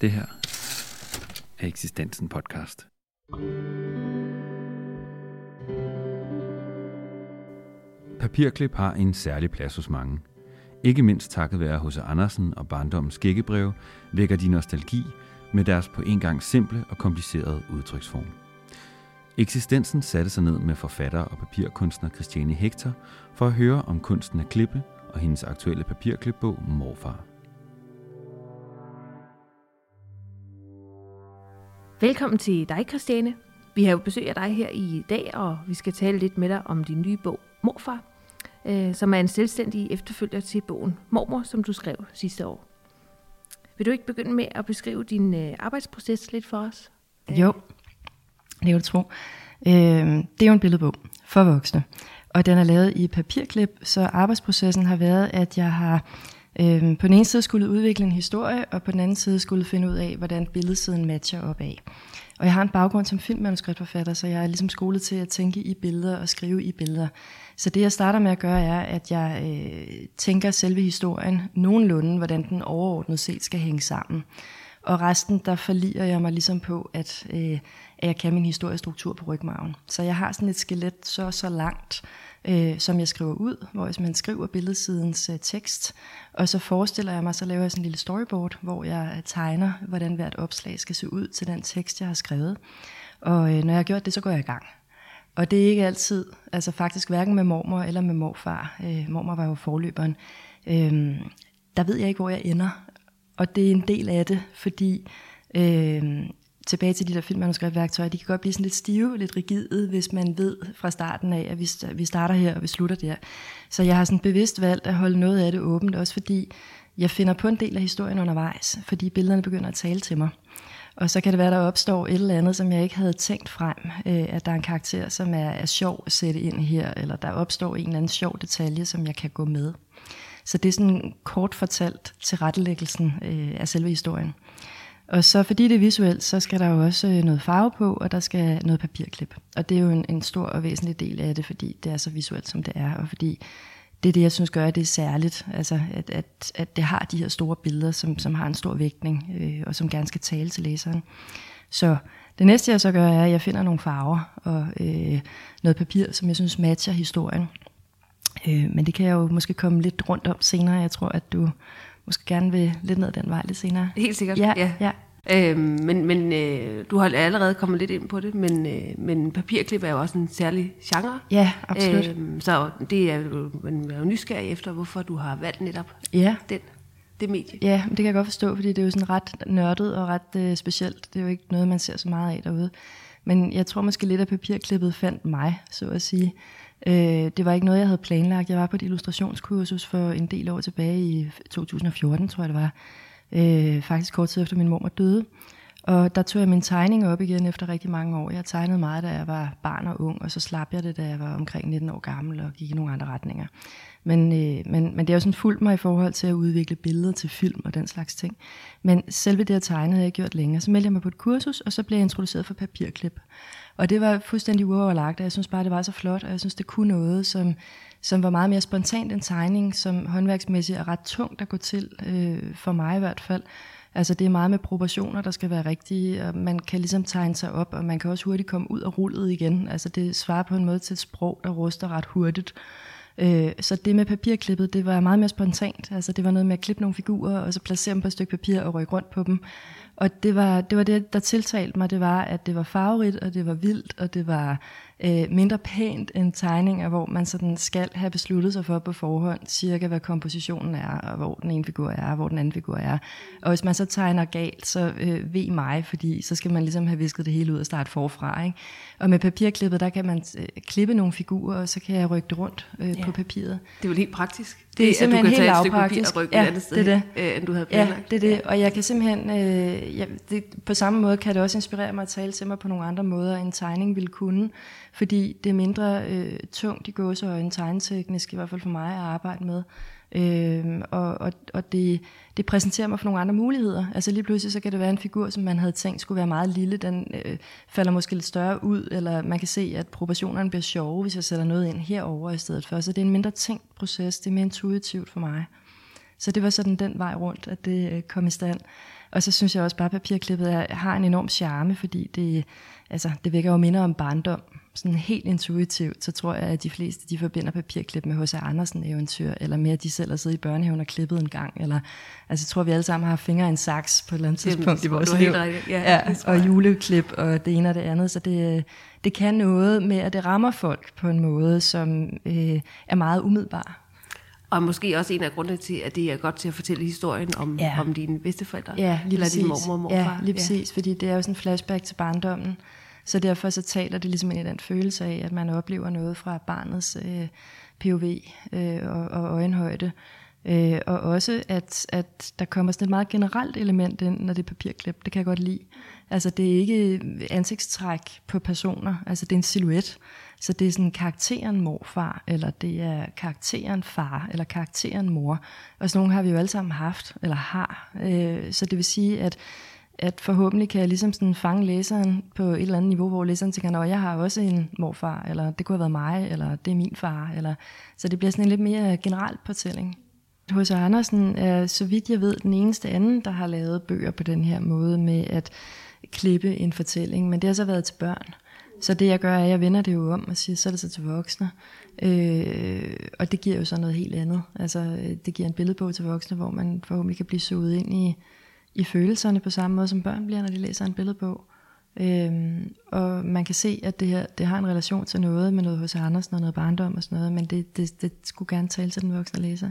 Det her er Eksistensen podcast. Papirklip har en særlig plads hos mange. Ikke mindst takket være hos Andersen og barndommens gækkebrev, vækker de nostalgi med deres på en gang simple og komplicerede udtryksform. Eksistensen satte sig ned med forfatter og papirkunstner Christiane Hector for at høre om kunsten at klippe og hendes aktuelle papirklipbog Morfar. Velkommen til dig, Christiane. Vi har jo besøg af dig her i dag, og vi skal tale lidt med dig om din nye bog, Morfar, øh, som er en selvstændig efterfølger til bogen Mormor, som du skrev sidste år. Vil du ikke begynde med at beskrive din øh, arbejdsproces lidt for os? Jo, det kan du tro. Øh, det er jo en billedbog for voksne, og den er lavet i papirklip, så arbejdsprocessen har været, at jeg har øh, øhm, på den ene side skulle udvikle en historie, og på den anden side skulle finde ud af, hvordan billedsiden matcher op af. Og jeg har en baggrund som filmmanuskriptforfatter, så jeg er ligesom skolet til at tænke i billeder og skrive i billeder. Så det jeg starter med at gøre er, at jeg øh, tænker selve historien nogenlunde, hvordan den overordnet set skal hænge sammen. Og resten, der forliger jeg mig ligesom på, at, øh, at jeg kan min historiestruktur på rygmarven. Så jeg har sådan et skelet så så langt, øh, som jeg skriver ud, hvor man skriver billedsidens øh, tekst, og så forestiller jeg mig, så laver jeg sådan en lille storyboard, hvor jeg øh, tegner, hvordan hvert opslag skal se ud til den tekst, jeg har skrevet. Og øh, når jeg har gjort det, så går jeg i gang. Og det er ikke altid, altså faktisk hverken med mormor eller med morfar, øh, mormor var jo forløberen, øh, der ved jeg ikke, hvor jeg ender. Og det er en del af det, fordi øh, tilbage til de der filmmanuskriptværktøjer, de kan godt blive sådan lidt stive, lidt rigide, hvis man ved fra starten af, at vi vi starter her, og vi slutter der. Så jeg har sådan bevidst valgt at holde noget af det åbent, også fordi jeg finder på en del af historien undervejs, fordi billederne begynder at tale til mig. Og så kan det være, der opstår et eller andet, som jeg ikke havde tænkt frem, øh, at der er en karakter, som er, er sjov at sætte ind her, eller der opstår en eller anden sjov detalje, som jeg kan gå med. Så det er sådan kort fortalt til rettelæggelsen øh, af selve historien. Og så fordi det er visuelt, så skal der jo også øh, noget farve på, og der skal noget papirklip. Og det er jo en, en stor og væsentlig del af det, fordi det er så visuelt, som det er, og fordi det er det, jeg synes gør, at det er særligt, altså at, at, at det har de her store billeder, som, som har en stor vægtning, øh, og som gerne skal tale til læseren. Så det næste, jeg så gør, er, at jeg finder nogle farver og øh, noget papir, som jeg synes matcher historien. Øh, men det kan jeg jo måske komme lidt rundt om senere. Jeg tror, at du måske gerne vil lidt ned den vej lidt senere. Helt sikkert, ja. ja. ja. Øhm, men men øh, du har allerede kommet lidt ind på det, men, øh, men papirklip er jo også en særlig genre. Ja, absolut. Øhm, så det er jo, man er jo nysgerrig efter, hvorfor du har valgt netop ja. den, det medie. Ja, det kan jeg godt forstå, fordi det er jo sådan ret nørdet og ret øh, specielt. Det er jo ikke noget, man ser så meget af derude. Men jeg tror måske lidt, at papirklippet fandt mig, så at sige. Øh, det var ikke noget, jeg havde planlagt. Jeg var på et illustrationskursus for en del år tilbage i 2014, tror jeg det var. Øh, faktisk kort tid efter min mor døde. Og der tog jeg min tegning op igen efter rigtig mange år. Jeg tegnede meget, da jeg var barn og ung, og så slap jeg det, da jeg var omkring 19 år gammel og gik i nogle andre retninger. Men, øh, men, men det har jo sådan fulgt mig i forhold til at udvikle billeder til film og den slags ting. Men selve det at tegne havde jeg gjort længere. Så meldte jeg mig på et kursus, og så blev jeg introduceret for papirklip. Og det var fuldstændig uoverlagt, og jeg synes bare, det var så flot, og jeg synes, det kunne noget, som, som var meget mere spontant en tegning, som håndværksmæssigt er ret tungt at gå til, øh, for mig i hvert fald. Altså det er meget med proportioner, der skal være rigtige, og man kan ligesom tegne sig op, og man kan også hurtigt komme ud af rullet igen. Altså det svarer på en måde til et sprog, der ruster ret hurtigt. Øh, så det med papirklippet, det var meget mere spontant. Altså det var noget med at klippe nogle figurer, og så placere dem på et stykke papir og rykke rundt på dem. Og det var, det var det, der tiltalte mig, det var, at det var farverigt, og det var vildt, og det var øh, mindre pænt end tegninger, hvor man sådan skal have besluttet sig for på forhånd, cirka hvad kompositionen er, og hvor den ene figur er, og hvor den anden figur er. Og hvis man så tegner galt, så øh, ved mig, fordi så skal man ligesom have visket det hele ud og starte forfra. Ikke? Og med papirklippet, der kan man øh, klippe nogle figurer, og så kan jeg rykke det rundt øh, ja. på papiret. Det er jo helt praktisk. Det er det, simpelthen at du kan helt tage et stykke papir og rykke ja, et andet sted, det er det. Øh, end du havde planlagt. Ja, det er det. Og jeg kan simpelthen, øh, ja, det, på samme måde kan det også inspirere mig at tale til mig på nogle andre måder, end tegning ville kunne. Fordi det er mindre øh, tungt i gåseøjne tegneteknisk, i hvert fald for mig at arbejde med. Øh, og og, og det, det præsenterer mig for nogle andre muligheder. Altså lige pludselig så kan det være en figur, som man havde tænkt skulle være meget lille, den øh, falder måske lidt større ud, eller man kan se, at proportionerne bliver sjove, hvis jeg sætter noget ind herover i stedet for. Så det er en mindre tænkt proces, det er mere intuitivt for mig. Så det var sådan den vej rundt, at det øh, kom i stand. Og så synes jeg også bare, at papirklippet er, har en enorm charme, fordi det, altså, det vækker jo minder om barndom. Sådan helt intuitivt, så tror jeg, at de fleste de forbinder papirklip med H.C. Andersen eventyr, eller med at de selv har siddet i børnehaven og klippet en gang. Eller, altså, jeg tror, vi alle sammen har fingre i en saks på et eller andet tidspunkt i vores liv. Ja, ja, og juleklip og det ene og det andet. Så det, det kan noget med, at det rammer folk på en måde, som øh, er meget umiddelbar. Og måske også en af grundene til, at det er godt til at fortælle historien om, ja. om dine bedsteforældre. Ja, lige eller præcis. din mormor og morfar. Ja, lige præcis, ja. fordi det er jo sådan en flashback til barndommen. Så derfor så taler det ligesom ind i den følelse af, at man oplever noget fra barnets øh, POV øh, og, og øjenhøjde. Øh, og også, at, at der kommer sådan et meget generelt element ind, når det er papirklip. Det kan jeg godt lide. Altså, det er ikke øh, ansigtstræk på personer. Altså, det er en silhuet. Så det er sådan karakteren morfar, eller det er karakteren far, eller karakteren mor. Og sådan nogle har vi jo alle sammen haft, eller har. Øh, så det vil sige, at at forhåbentlig kan jeg ligesom sådan fange læseren på et eller andet niveau, hvor læseren tænker, at jeg har også en morfar, eller det kunne have været mig, eller det er min far. Eller, så det bliver sådan en lidt mere generel fortælling. H.C. Andersen er, så vidt jeg ved, den eneste anden, der har lavet bøger på den her måde med at klippe en fortælling, men det har så været til børn. Så det jeg gør, er, at jeg vender det jo om og siger, så er det så til voksne. Øh, og det giver jo så noget helt andet. Altså, øh, det giver en billedbog til voksne, hvor man forhåbentlig kan blive suget ind i, i følelserne på samme måde, som børn bliver, når de læser en billedbog. Øhm, og man kan se, at det her det har en relation til noget med noget hos Andersen og noget barndom og sådan noget, men det, det, det skulle gerne tale til den voksne læser.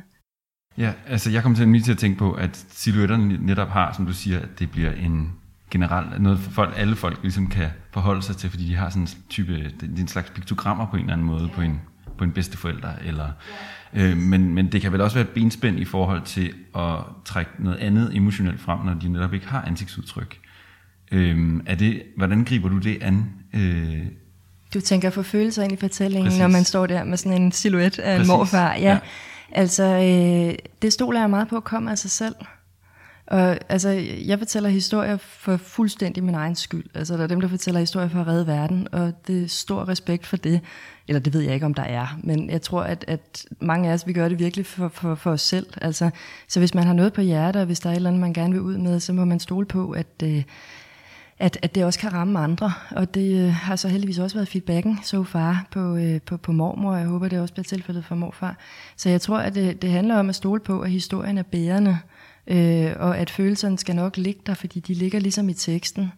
Ja, altså jeg kommer til, til at tænke på, at silhuetterne netop har, som du siger, at det bliver en generelt noget for folk, alle folk ligesom kan forholde sig til, fordi de har sådan en type, det er en slags piktogrammer på en eller anden måde, på en, på en bedsteforælder, eller, øh, men, men det kan vel også være et benspænd i forhold til at trække noget andet emotionelt frem, når de netop ikke har ansigtsudtryk. Øh, er det, hvordan griber du det an? Øh, du tænker for følelser ind i fortællingen, Præcis. når man står der med sådan en silhuet af en morfar. Ja. ja. Altså, øh, det stoler jeg meget på at komme af sig selv. Og altså, jeg fortæller historier for fuldstændig min egen skyld. Altså, der er dem, der fortæller historier for at redde verden, og det er stor respekt for det. Eller det ved jeg ikke, om der er. Men jeg tror, at, at mange af os, vi gør det virkelig for, for, for os selv. Altså, så hvis man har noget på hjertet, og hvis der er et eller andet, man gerne vil ud med, så må man stole på, at, øh, at, at det også kan ramme andre. Og det øh, har så heldigvis også været feedbacken so far på, øh, på, på mormor, og jeg håber, det også bliver tilfældet for morfar. Så jeg tror, at det, det handler om at stole på, at historien er bærende, øh, øh, og at følelserne skal nok ligge der, fordi de ligger ligesom i teksten.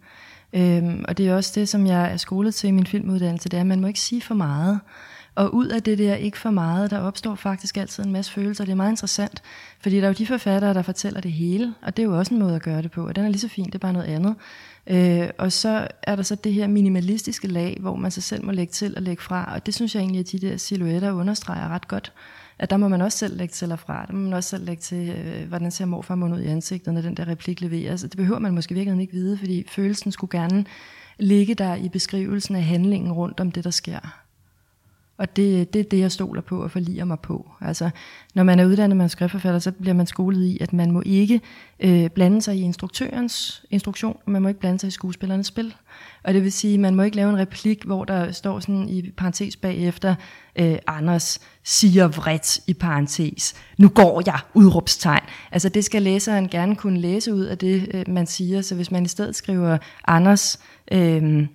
Øhm, og det er også det, som jeg er skolet til i min filmuddannelse, det er, at man må ikke sige for meget. Og ud af det der ikke for meget, der opstår faktisk altid en masse følelser. Det er meget interessant, fordi der er jo de forfattere, der fortæller det hele, og det er jo også en måde at gøre det på, og den er lige så fin, det er bare noget andet. Øh, og så er der så det her minimalistiske lag, hvor man sig selv må lægge til og lægge fra, og det synes jeg egentlig, at de der silhuetter understreger ret godt at der må man også selv lægge til og fra. Der må man også selv lægge til, øh, hvordan ser morfar mund ud i ansigtet, når den der replik leveres. Altså, det behøver man måske virkelig ikke vide, fordi følelsen skulle gerne ligge der i beskrivelsen af handlingen rundt om det, der sker. Og det, det er det, jeg stoler på og forliger mig på. Altså, når man er uddannet manuskriptforfatter, så bliver man skolet i, at man må ikke øh, blande sig i instruktørens instruktion, og man må ikke blande sig i skuespillernes spil. Og det vil sige, at man må ikke lave en replik, hvor der står sådan i parentes bagefter, øh, Anders siger vredt i parentes, nu går jeg, udråbstegn. Altså det skal læseren gerne kunne læse ud af det, øh, man siger. Så hvis man i stedet skriver, Anders, øh,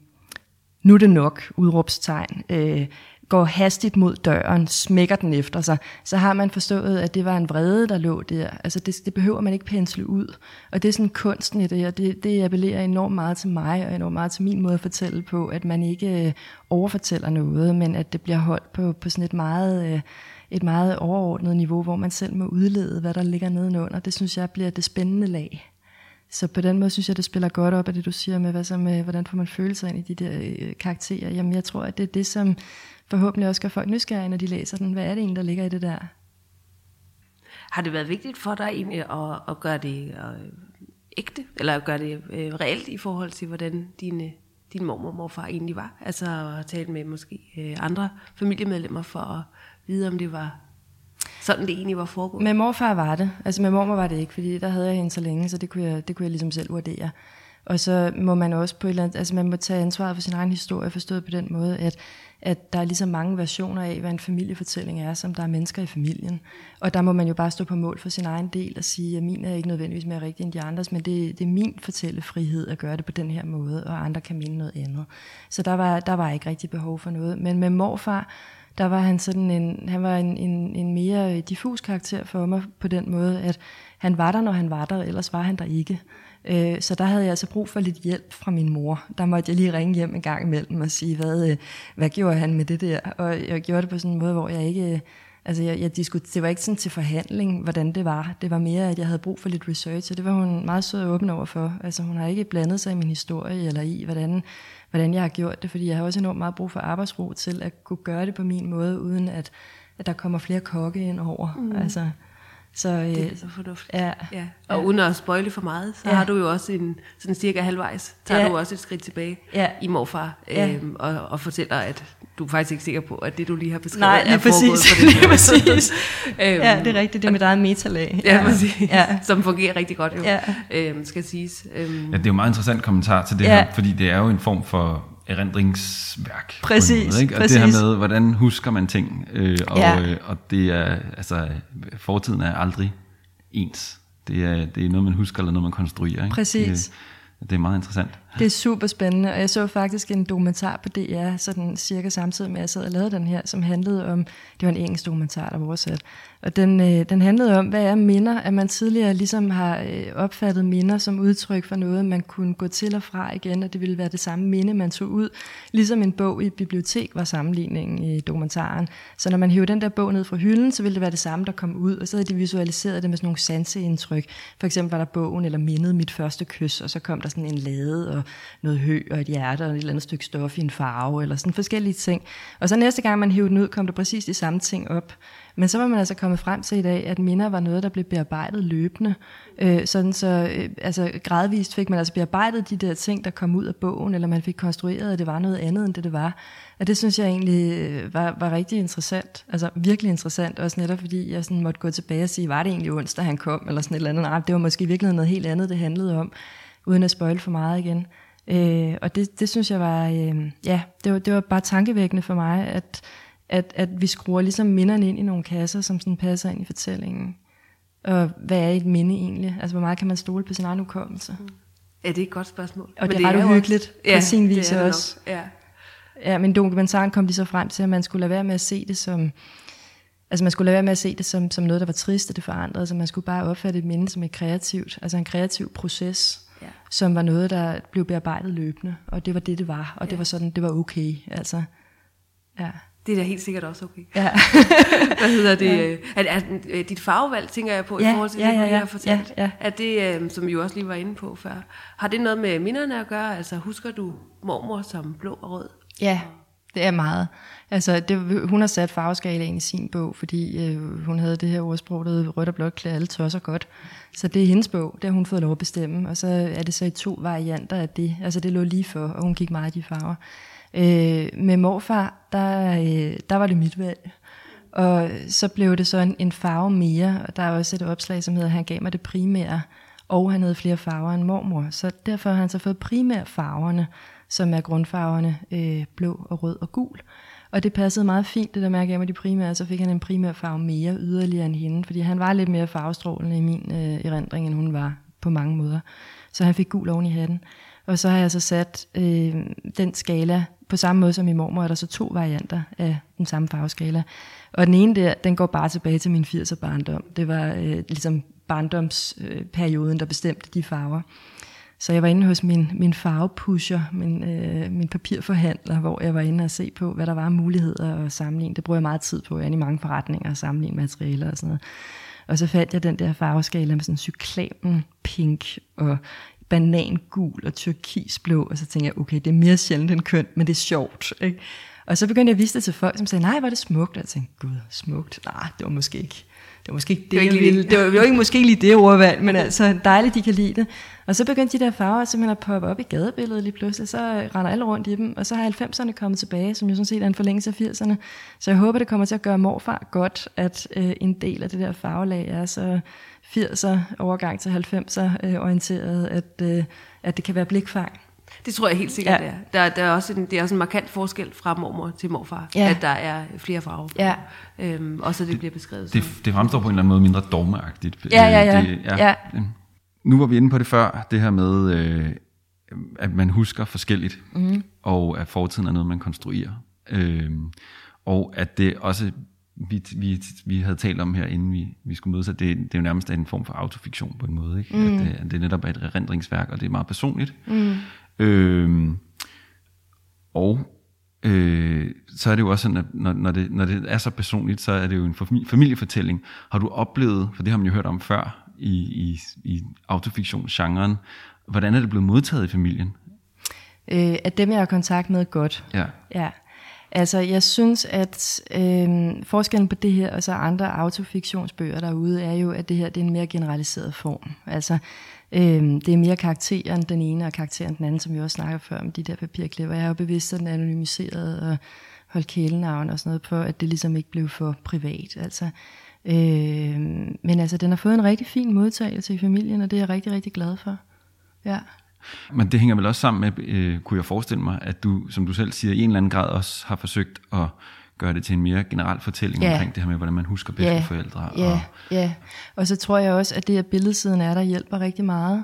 nu er det nok, udråbstegn, øh, går hastigt mod døren, smækker den efter sig, så har man forstået, at det var en vrede, der lå der. Altså det, det behøver man ikke pensle ud. Og det er sådan kunsten i det, og det, det appellerer enormt meget til mig, og enormt meget til min måde at fortælle på, at man ikke øh, overfortæller noget, men at det bliver holdt på, på sådan et meget, øh, et meget overordnet niveau, hvor man selv må udlede, hvad der ligger nedenunder. Det synes jeg bliver det spændende lag. Så på den måde synes jeg, det spiller godt op af det, du siger med, hvad så med øh, hvordan får man følelser ind i de der karakterer. Jamen jeg tror, at det er det, som forhåbentlig også gør folk nysgerrige, når de læser den. Hvad er det egentlig, der ligger i det der? Har det været vigtigt for dig egentlig at, at gøre det øh, ægte, eller at gøre det øh, reelt i forhold til, hvordan dine, din mormor og morfar egentlig var? Altså at tale med måske øh, andre familiemedlemmer for at vide, om det var sådan det egentlig var foregået? Med morfar var det. Altså med mormor var det ikke, fordi der havde jeg hende så længe, så det kunne jeg, det kunne jeg ligesom selv vurdere. Og så må man også på et eller andet, altså man må tage ansvaret for sin egen historie, forstået på den måde, at, at der er lige så mange versioner af, hvad en familiefortælling er, som der er mennesker i familien. Og der må man jo bare stå på mål for sin egen del og sige, at min er ikke nødvendigvis mere rigtig end de andres, men det, det er min fortællefrihed at gøre det på den her måde, og andre kan minde noget andet. Så der var, der var ikke rigtig behov for noget. Men med morfar, der var han sådan en, han var en, en, en mere diffus karakter for mig på den måde, at han var der, når han var der, ellers var han der ikke. Øh, så der havde jeg altså brug for lidt hjælp fra min mor. Der måtte jeg lige ringe hjem en gang imellem og sige, hvad, øh, hvad gjorde han med det der? Og jeg gjorde det på sådan en måde, hvor jeg ikke... Altså, jeg, jeg diskut, det var ikke sådan til forhandling, hvordan det var. Det var mere, at jeg havde brug for lidt research, og det var hun meget sød og åben over for. Altså, hun har ikke blandet sig i min historie, eller i, hvordan, hvordan jeg har gjort det, fordi jeg har også enormt meget brug for arbejdsro til at kunne gøre det på min måde, uden at, at der kommer flere kokke ind over. Mm. Altså, så, øh, det er så fornuftigt. Ja, ja. Og ja. uden at spoile for meget, så ja. har du jo også en sådan cirka halvvejs, tager ja. du også et skridt tilbage ja. i morfar, ja. øhm, og, og fortæller, at du er faktisk ikke sikker på, at det du lige har beskrevet Nej, er præcis. på det lige præcis. ja, det er rigtigt, det er mit eget metalag. Ja, ja. Præcis. ja. som fungerer rigtig godt jo, ja. øhm, skal siges. Øhm. Ja, det er jo en meget interessant kommentar til det ja. her, fordi det er jo en form for erindringsværk. Præcis, måde, ikke? Og præcis. det her med, hvordan husker man ting, øh, og, ja. øh, og det er, altså, fortiden er aldrig ens. Det er, det er noget, man husker, eller noget, man konstruerer. Ikke? Præcis. Det, det er meget interessant. Det er super spændende, og jeg så faktisk en dokumentar på DR, sådan cirka samtidig med, at jeg sad og lavede den her, som handlede om, det var en engelsk dokumentar, der var oversat, og den, øh, den handlede om, hvad er minder, at man tidligere ligesom har øh, opfattet minder som udtryk for noget, man kunne gå til og fra igen, og det ville være det samme minde, man tog ud, ligesom en bog i et bibliotek var sammenligningen i dokumentaren. Så når man hævde den der bog ned fra hylden, så ville det være det samme, der kom ud, og så havde de visualiseret det med sådan nogle sanseindtryk. For eksempel var der bogen, eller mindet mit første kys, og så kom der sådan en lade, og noget hø og et hjerte og et eller andet stykke stof i en farve, eller sådan forskellige ting. Og så næste gang man hævde den ud, kom der præcis de samme ting op. Men så var man altså kommet frem til i dag, at minder var noget, der blev bearbejdet løbende. Øh, sådan så øh, altså gradvist fik man altså bearbejdet de der ting, der kom ud af bogen, eller man fik konstrueret, at det var noget andet, end det det var. Og det synes jeg egentlig øh, var, var rigtig interessant. Altså virkelig interessant, også netop fordi jeg sådan måtte gå tilbage og sige, var det egentlig onsdag, han kom, eller sådan et eller andet. Nej, det var måske virkelig noget helt andet, det handlede om, uden at spoil for meget igen. Øh, og det, det synes jeg var, øh, ja, det var, det var bare tankevækkende for mig, at, at, at vi skruer ligesom minderne ind i nogle kasser, som sådan passer ind i fortællingen. Og hvad er et minde egentlig? Altså, hvor meget kan man stole på sin egen ukommelse? Mm. Ja, det er et godt spørgsmål. Og men det er ret uhyggeligt også, på ja, sin vis det også. Ja. ja, men dokumentaren kom de så frem til, at man skulle lade være med at se det som... Altså man skulle lade være med at se det som, som noget, der var trist, og det forandrede. Altså man skulle bare opfatte et minde som et kreativt, altså en kreativ proces ja. som var noget, der blev bearbejdet løbende, og det var det, det var, og ja. det var sådan, det var okay, altså, ja. Det er da helt sikkert også okay. Ja. Hvad hedder det? Ja. Er, er, dit farvevalg, tænker jeg på, ja, i forhold til ja, det, ja, du ja, har fortalt. Ja, ja. Er det, øh, som vi jo også lige var inde på før, har det noget med minderne at gøre? Altså, husker du mormor som blå og rød? Ja, det er meget. Altså, det, hun har sat farveskalaen i sin bog, fordi øh, hun havde det her ordsprog, der rødt og blåt klæder alle tosser godt. Så det er hendes bog, det har hun fået lov at bestemme, og så er det så i to varianter af det. Altså det lå lige for, og hun gik meget i de farver. Øh, med morfar, der, øh, der var det mit valg. Og så blev det så en, en farve mere, og der er også et opslag, som hedder, han gav mig det primære, og han havde flere farver end mormor. Så derfor har han så fået primærfarverne, som er grundfarverne øh, blå og rød og gul. Og det passede meget fint, det der med at gav mig de primære, så fik han en primær farve mere yderligere end hende, fordi han var lidt mere farvestrålende i min øh, erindring, end hun var på mange måder. Så han fik gul oven i hatten. Og så har jeg så sat øh, den skala på samme måde som i mormor, er der så to varianter af den samme farveskala. Og den ene der, den går bare tilbage til min 80'er barndom. Det var øh, ligesom barndomsperioden, øh, der bestemte de farver. Så jeg var inde hos min, min farvepusher, min, øh, min papirforhandler, hvor jeg var inde og se på, hvad der var af muligheder at sammenligne. Det bruger jeg meget tid på. Jeg er i mange forretninger og sammenligne materialer og sådan noget. Og så fandt jeg den der farveskala med sådan cyklamen pink og banangul og turkisblå, og så tænkte jeg, okay, det er mere sjældent end kønt, men det er sjovt. Ikke? Og så begyndte jeg at vise det til folk, som sagde, nej, var det smukt. Og jeg tænkte, gud, smukt? Nej, det var måske ikke det var måske ikke det, det, var ikke ville. det var jo ikke måske lige det ordvalg, men altså dejligt, de kan lide det. Og så begyndte de der farver simpelthen at poppe op i gadebilledet lige pludselig, så render alle rundt i dem, og så har 90'erne kommet tilbage, som jo sådan set er en forlængelse af 80'erne. Så jeg håber, det kommer til at gøre morfar godt, at øh, en del af det der farvelag er så 80'er overgang til 90'er øh, orienteret, at, øh, at det kan være blikfang. Det tror jeg helt sikkert, ja. det er. Der, der er også en, det er også en markant forskel fra mormor til morfar, ja. at der er flere farver. Ja. Øhm, og så det bliver beskrevet det, det fremstår på en eller anden måde mindre dogmeagtigt. Ja, ja, ja. Det, ja. ja. Nu var vi inde på det før, det her med, øh, at man husker forskelligt, mm. og at fortiden er noget, man konstruerer. Øh, og at det også vi, vi, vi havde talt om her, inden vi, vi skulle mødes, at det, det er jo nærmest en form for autofiktion på en måde. Ikke? Mm. At, det, at det netop er et erindringsværk, og det er meget personligt. Mm. Øh, og øh, så er det jo også sådan, at når, når, det, når det er så personligt, så er det jo en familiefortælling. Har du oplevet, for det har man jo hørt om før i, i, i autofiktionsgenren, hvordan er det blevet modtaget i familien? Øh, at dem, jeg har kontakt med, godt. Ja. ja. Altså, jeg synes, at øh, forskellen på det her og så andre autofiktionsbøger derude, er jo, at det her det er en mere generaliseret form. Altså, øh, det er mere karakteren den ene og karakteren den anden, som vi også snakker før om de der papirklipper. Jeg er jo bevidst, sådan anonymiseret og holdt kælenavn og sådan noget på, at det ligesom ikke blev for privat. Altså, øh, men altså, den har fået en rigtig fin modtagelse i familien, og det er jeg rigtig, rigtig glad for. Ja. Men det hænger vel også sammen med, øh, kunne jeg forestille mig, at du, som du selv siger, i en eller anden grad også har forsøgt at gøre det til en mere generel fortælling ja. omkring det her med, hvordan man husker bedste ja. forældre. Ja. Og... ja, og så tror jeg også, at det, at billedsiden er der, hjælper rigtig meget.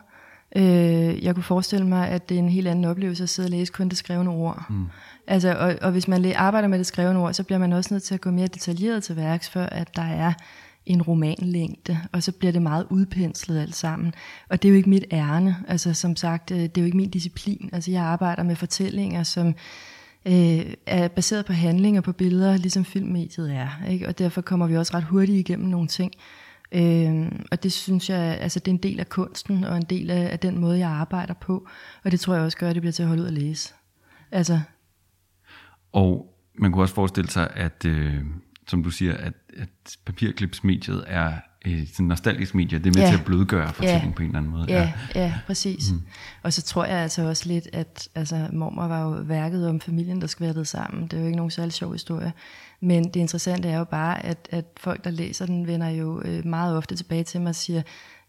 Øh, jeg kunne forestille mig, at det er en helt anden oplevelse at sidde og læse kun det skrevne ord. Mm. Altså, og, og hvis man arbejder med det skrevne ord, så bliver man også nødt til at gå mere detaljeret til værks, for at der er en romanlængde, og så bliver det meget udpenslet alt sammen. Og det er jo ikke mit ærne, altså som sagt, øh, det er jo ikke min disciplin. Altså jeg arbejder med fortællinger, som øh, er baseret på handlinger, på billeder, ligesom filmmediet er. Ikke? Og derfor kommer vi også ret hurtigt igennem nogle ting. Øh, og det synes jeg, altså det er en del af kunsten, og en del af, af den måde, jeg arbejder på. Og det tror jeg også gør, at det bliver til at holde ud at læse. Altså. Og man kunne også forestille sig, at... Øh som du siger, at, at papirklipsmediet er et sådan nostalgisk medie, det er med ja. til at blødgøre fortællingen ja. på en eller anden måde. Ja, ja, ja præcis. Mm. Og så tror jeg altså også lidt, at altså, mormor var jo værket om familien, der skvattede sammen. Det er jo ikke nogen særlig sjov historie. Men det interessante er jo bare, at, at folk, der læser den, vender jo øh, meget ofte tilbage til mig og siger,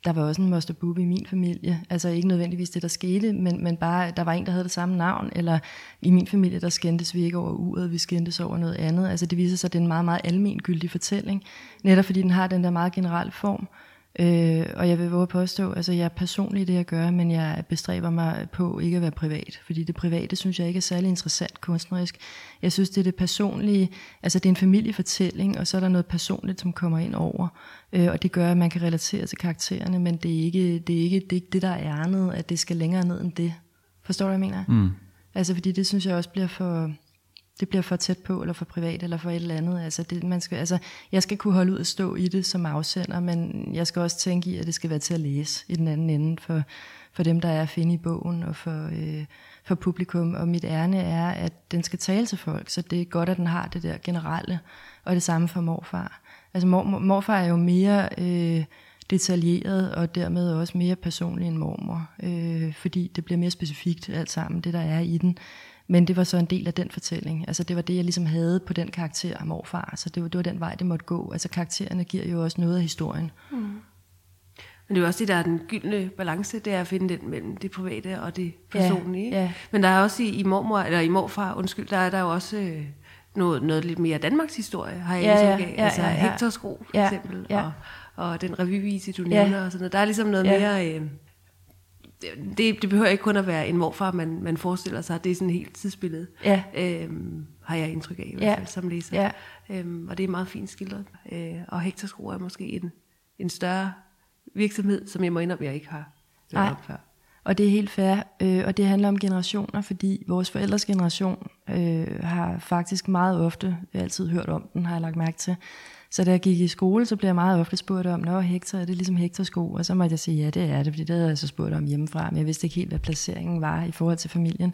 der var også en moster Boob i min familie. Altså ikke nødvendigvis det, der skete, men, men bare, der var en, der havde det samme navn, eller i min familie, der skændtes vi ikke over uret, vi skændtes over noget andet. Altså det viser sig, at det er en meget, meget almengyldig fortælling, netop fordi den har den der meget generelle form. Øh, og jeg vil våge at påstå, altså jeg er personlig i det, jeg gør, men jeg bestræber mig på ikke at være privat, fordi det private synes jeg ikke er særlig interessant kunstnerisk. Jeg synes, det er det personlige, altså det er en familiefortælling, og så er der noget personligt, som kommer ind over, øh, og det gør, at man kan relatere til karaktererne, men det er ikke det, er ikke, det, er ikke det der er ærnet, at det skal længere ned end det. Forstår du, hvad jeg mener? Mm. Altså fordi det synes jeg også bliver for det bliver for tæt på, eller for privat, eller for et eller andet. Altså, det, man skal, altså, jeg skal kunne holde ud og stå i det som afsender, men jeg skal også tænke i, at det skal være til at læse i den anden ende, for, for dem, der er at finde i bogen, og for, øh, for publikum. Og mit ærne er, at den skal tale til folk, så det er godt, at den har det der generelle, og det samme for morfar. Altså mor, morfar er jo mere... Øh, detaljeret og dermed også mere personlig end mormor, øh, fordi det bliver mere specifikt alt sammen, det der er i den. Men det var så en del af den fortælling. Altså det var det, jeg ligesom havde på den karakter af morfar. Så det var, det var den vej, det måtte gå. Altså karaktererne giver jo også noget af historien. Mm. Men det er jo også det, der er den gyldne balance, det er at finde den mellem det private og det personlige. Ja, ja. Men der er også i, i mormor, eller i morfar, undskyld, der er der jo også øh, noget, noget lidt mere Danmarks historie, har jeg ja, ja, ja, Altså ja, ja. Hektors Ro, for ja, eksempel, ja. Og, og den revyvise, du nævner, ja. og sådan noget. Der er ligesom noget ja. mere... Øh, det, det behøver ikke kun at være en morfar, man, man forestiller sig. Det er sådan et helt tidsbillede, ja. øhm, har jeg indtryk af i hvert fald som læser. Ja. Øhm, og det er meget fint skildret. Øh, og Hektorskro er måske en, en større virksomhed, som jeg må indrømme, jeg ikke har hørt om før. Og det er helt fair, øh, og det handler om generationer, fordi vores forældres generation øh, har faktisk meget ofte, jeg har altid hørt om den, har jeg lagt mærke til. Så da jeg gik i skole, så blev jeg meget ofte spurgt om, Nå, Hector, er det ligesom Hectors sko? Og så måtte jeg sige, ja, det er det, fordi det havde jeg så spurgt om hjemmefra, men jeg vidste ikke helt, hvad placeringen var i forhold til familien.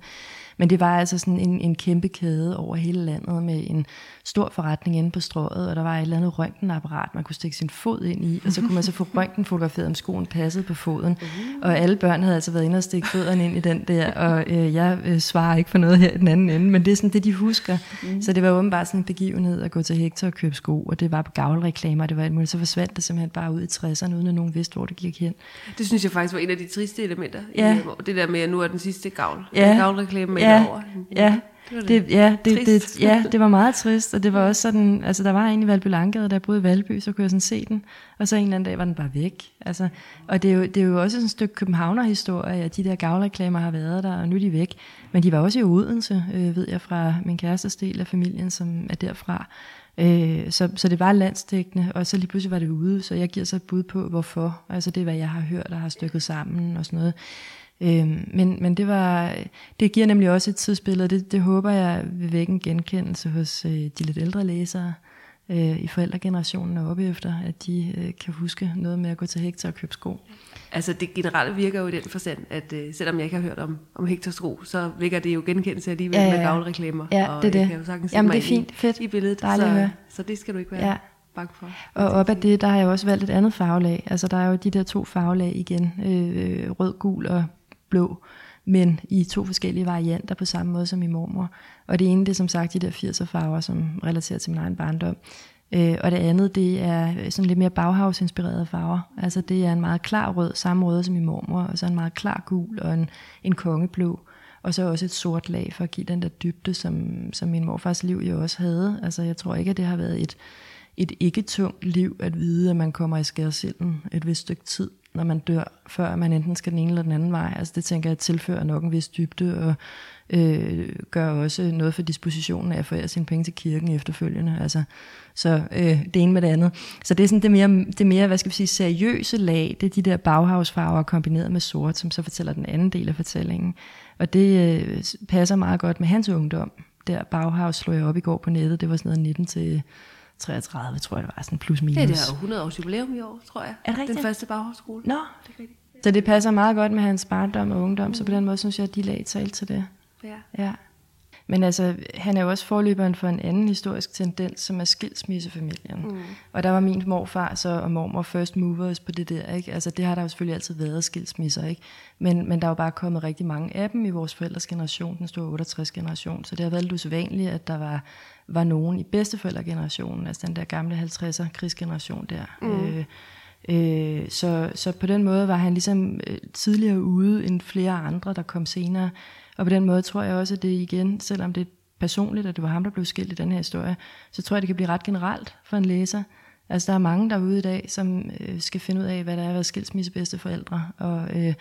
Men det var altså sådan en, en kæmpe kæde over hele landet med en stor forretning inde på strået, og der var et eller andet røntgenapparat, man kunne stikke sin fod ind i, og så kunne man så få røntgen fotograferet, om skoen passede på foden. Uh. Og alle børn havde altså været inde og stikke fødderne ind i den der, og øh, jeg øh, svarer ikke for noget her i den anden ende, men det er sådan det, de husker. Mm. Så det var åbenbart sådan en begivenhed at gå til Hector og købe sko, og det var på gavlreklamer, det var et muligt, så forsvandt det simpelthen bare ud i 60'erne, uden at nogen vidste, hvor det gik hen. Det synes jeg faktisk var en af de triste elementer. Ja. I, det der med, at nu er den sidste gavl. Ja. Gavlreklame med ja. over. Ja. Det, det, ja, det, det, ja, det var meget trist, og det var også sådan, altså der var en i Valby Langgade, der boede i Valby, så kunne jeg sådan se den, og så en eller anden dag var den bare væk. Altså, og det er, jo, det er jo også sådan et stykke københavnerhistorie, at de der gavlreklamer har været der, og nu er de væk. Men de var også i Odense, øh, ved jeg fra min kærestes del af familien, som er derfra. Øh, så, så det var landsdækkende, og så lige pludselig var det ude, så jeg giver så et bud på, hvorfor. Altså det er, hvad jeg har hørt og har stykket sammen og sådan noget. Øhm, men, men det var det giver nemlig også et tidsbillede, det, det håber jeg vil vække en genkendelse hos øh, de lidt ældre læsere øh, i forældregenerationen og op efter, at de øh, kan huske noget med at gå til Hector og købe sko. Altså det generelle virker jo i den forstand, at øh, selvom jeg ikke har hørt om, om Hector sko, så vækker det jo genkendelse alligevel ja, ja. med gavlreklamer. Ja, og det er det. Jeg kan jo sagtens Jamen det er fint, fedt. I billedet, så, så det skal du ikke være ja. bange for. Og op ad det, der har jeg også valgt et andet farvelag. Altså der er jo de der to farvelag igen, øh, rød, gul og blå, men i to forskellige varianter på samme måde som i mormor. Og det ene, det er som sagt de der 80'er farver, som relaterer til min egen barndom. Øh, og det andet, det er sådan lidt mere Bauhaus-inspirerede farver. Altså det er en meget klar rød, samme rød som i mormor, og så en meget klar gul og en, en kongeblå. Og så også et sort lag for at give den der dybde, som, som min morfars liv jo også havde. Altså jeg tror ikke, at det har været et, et ikke tungt liv at vide, at man kommer i skærsilden et vist stykke tid når man dør, før man enten skal den ene eller den anden vej. Altså det tænker jeg tilfører nok en vis dybde, og øh, gør også noget for dispositionen af at forære sine penge til kirken efterfølgende. Altså, så øh, det ene med det andet. Så det er sådan det mere, det mere, hvad skal vi sige, seriøse lag, det er de der baghavsfarver kombineret med sort, som så fortæller den anden del af fortællingen. Og det øh, passer meget godt med hans ungdom. Der Bauhaus slog jeg op i går på nettet, det var sådan noget 19 til 33, tror jeg, det var sådan plus minus. Ja, det er 100 års jubilæum i år, tror jeg. Er det rigtigt? Den første Bauhaus-skole. Nå, det er rigtigt. Så det passer meget godt med hans barndom og ungdom, mm. så på den måde synes jeg, at de lag talt til det. Ja. ja. Men altså, han er jo også forløberen for en anden historisk tendens, som er skilsmissefamilien. Mm. Og der var min morfar så, og mormor first movers på det der. Ikke? Altså, det har der jo selvfølgelig altid været skilsmisser. Ikke? Men, men der er jo bare kommet rigtig mange af dem i vores forældres generation, den store 68-generation. Så det har været lidt usædvanligt, at der var, var nogen i bedsteforældregenerationen, altså den der gamle 50'er krigsgeneration der. Mm. Øh, Øh, så, så på den måde var han ligesom øh, tidligere ude end flere andre, der kom senere. Og på den måde tror jeg også, at det igen, selvom det er personligt, at det var ham, der blev skilt i den her historie, så tror jeg, det kan blive ret generelt for en læser. Altså der er mange derude i dag, som øh, skal finde ud af, hvad der er at være skilsmissebedste forældre. Og øh,